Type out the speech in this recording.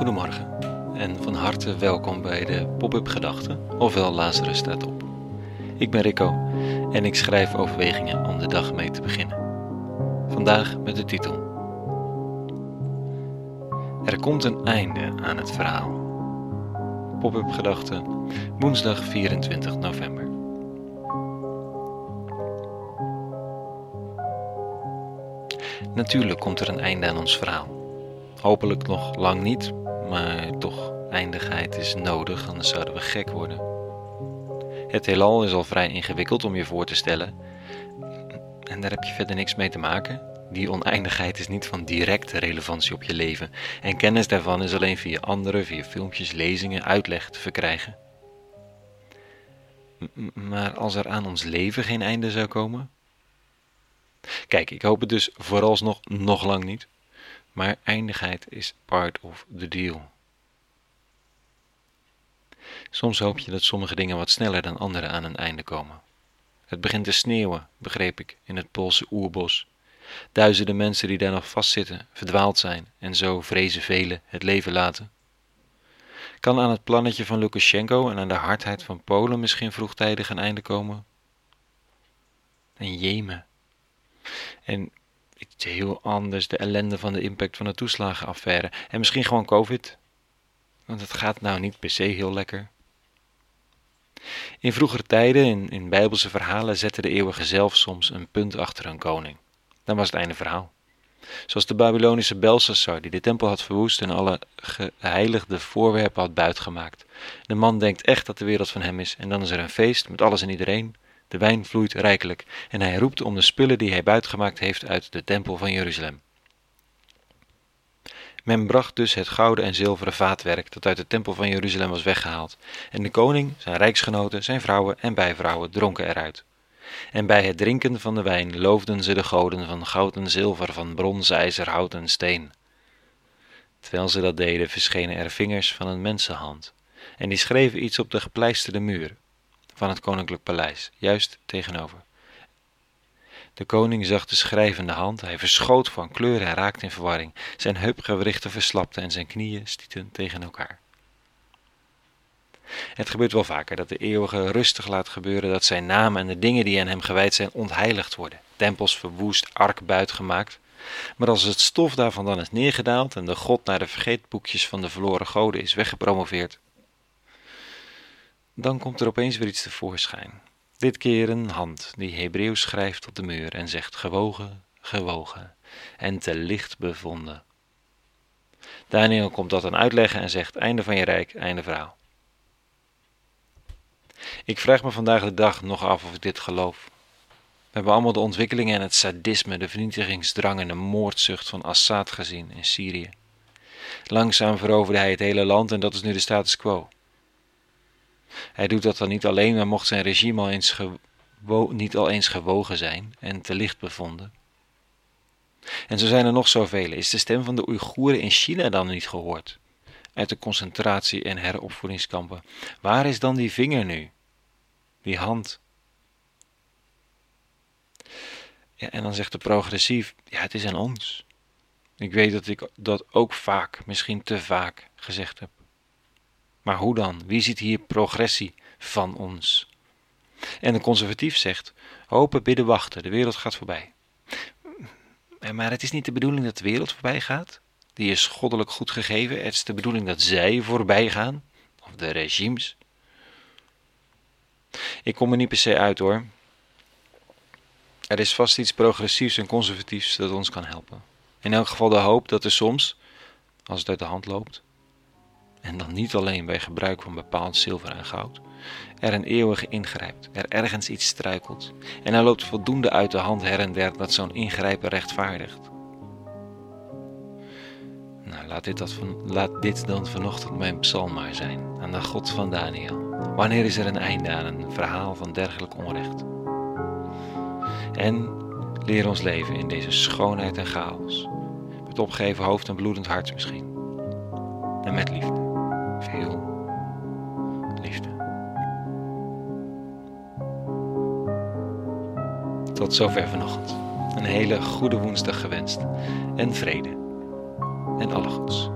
Goedemorgen en van harte welkom bij de Pop-up Gedachten, ofwel Lazarus staat op. Ik ben Rico en ik schrijf overwegingen om de dag mee te beginnen. Vandaag met de titel Er komt een einde aan het verhaal. Pop-up Gedachten, woensdag 24 november. Natuurlijk komt er een einde aan ons verhaal. Hopelijk nog lang niet, maar toch, eindigheid is nodig, anders zouden we gek worden. Het heelal is al vrij ingewikkeld om je voor te stellen. En daar heb je verder niks mee te maken. Die oneindigheid is niet van directe relevantie op je leven. En kennis daarvan is alleen via anderen, via filmpjes, lezingen, uitleg te verkrijgen. maar als er aan ons leven geen einde zou komen? Kijk, ik hoop het dus vooralsnog nog lang niet maar eindigheid is part of the deal. Soms hoop je dat sommige dingen wat sneller dan andere aan een einde komen. Het begint te sneeuwen, begreep ik, in het Poolse oerbos. Duizenden mensen die daar nog vastzitten, verdwaald zijn en zo vrezen velen het leven laten. Kan aan het plannetje van Lukashenko en aan de hardheid van Polen misschien vroegtijdig een einde komen? En Jemen. En iets heel anders, de ellende van de impact van de toeslagenaffaire. En misschien gewoon COVID. Want het gaat nou niet per se heel lekker. In vroegere tijden, in, in bijbelse verhalen, zette de eeuwige zelf soms een punt achter een koning. Dan was het einde verhaal. Zoals de Babylonische Belshazzar, die de tempel had verwoest en alle geheiligde voorwerpen had buitgemaakt. De man denkt echt dat de wereld van hem is, en dan is er een feest met alles en iedereen. De wijn vloeit rijkelijk en hij roept om de spullen die hij buitgemaakt heeft uit de tempel van Jeruzalem. Men bracht dus het gouden en zilveren vaatwerk dat uit de tempel van Jeruzalem was weggehaald, en de koning, zijn rijksgenoten, zijn vrouwen en bijvrouwen dronken eruit. En bij het drinken van de wijn loofden ze de goden van goud en zilver, van brons, ijzer, hout en steen. Terwijl ze dat deden, verschenen er vingers van een mensenhand, en die schreven iets op de gepleisterde muur, van het koninklijk paleis, juist tegenover. De koning zag de schrijvende hand, hij verschoot van kleur en raakte in verwarring. Zijn heupgewrichten verslapten en zijn knieën stieten tegen elkaar. Het gebeurt wel vaker dat de eeuwige rustig laat gebeuren dat zijn naam en de dingen die aan hem gewijd zijn ontheiligd worden. Tempels verwoest, ark buitgemaakt. Maar als het stof daarvan dan is neergedaald en de God naar de vergeetboekjes van de verloren goden is weggepromoveerd, dan komt er opeens weer iets tevoorschijn. Dit keer een hand die Hebreeuws schrijft op de muur en zegt gewogen, gewogen en te licht bevonden. Daniel komt dat dan uitleggen en zegt einde van je rijk, einde verhaal. Ik vraag me vandaag de dag nog af of ik dit geloof. We hebben allemaal de ontwikkelingen en het sadisme, de vernietigingsdrang en de moordzucht van Assad gezien in Syrië. Langzaam veroverde hij het hele land en dat is nu de status quo. Hij doet dat dan niet alleen, maar mocht zijn regime al eens niet al eens gewogen zijn en te licht bevonden. En zo zijn er nog zoveel. Is de stem van de Oeigoeren in China dan niet gehoord? Uit de concentratie- en heropvoedingskampen. Waar is dan die vinger nu? Die hand? En dan zegt de progressief: ja, het is aan ons. Ik weet dat ik dat ook vaak, misschien te vaak, gezegd heb. Maar hoe dan? Wie ziet hier progressie van ons? En de conservatief zegt: hopen, bidden, wachten, de wereld gaat voorbij. Maar het is niet de bedoeling dat de wereld voorbij gaat. Die is goddelijk goed gegeven. Het is de bedoeling dat zij voorbij gaan. Of de regimes. Ik kom er niet per se uit hoor. Er is vast iets progressiefs en conservatiefs dat ons kan helpen. In elk geval de hoop dat er soms, als het uit de hand loopt, en dan niet alleen bij gebruik van bepaald zilver en goud, er een eeuwige ingrijpt, er ergens iets struikelt en er loopt voldoende uit de hand her en der dat zo'n ingrijpen rechtvaardigt. Nou, laat dit, dat van, laat dit dan vanochtend mijn psalm maar zijn aan de God van Daniel. Wanneer is er een einde aan een verhaal van dergelijk onrecht? En leer ons leven in deze schoonheid en chaos, met opgeheven hoofd en bloedend hart misschien, en met liefde veel liefde. Tot zover vanochtend. Een hele goede woensdag gewenst en vrede en alle goeds.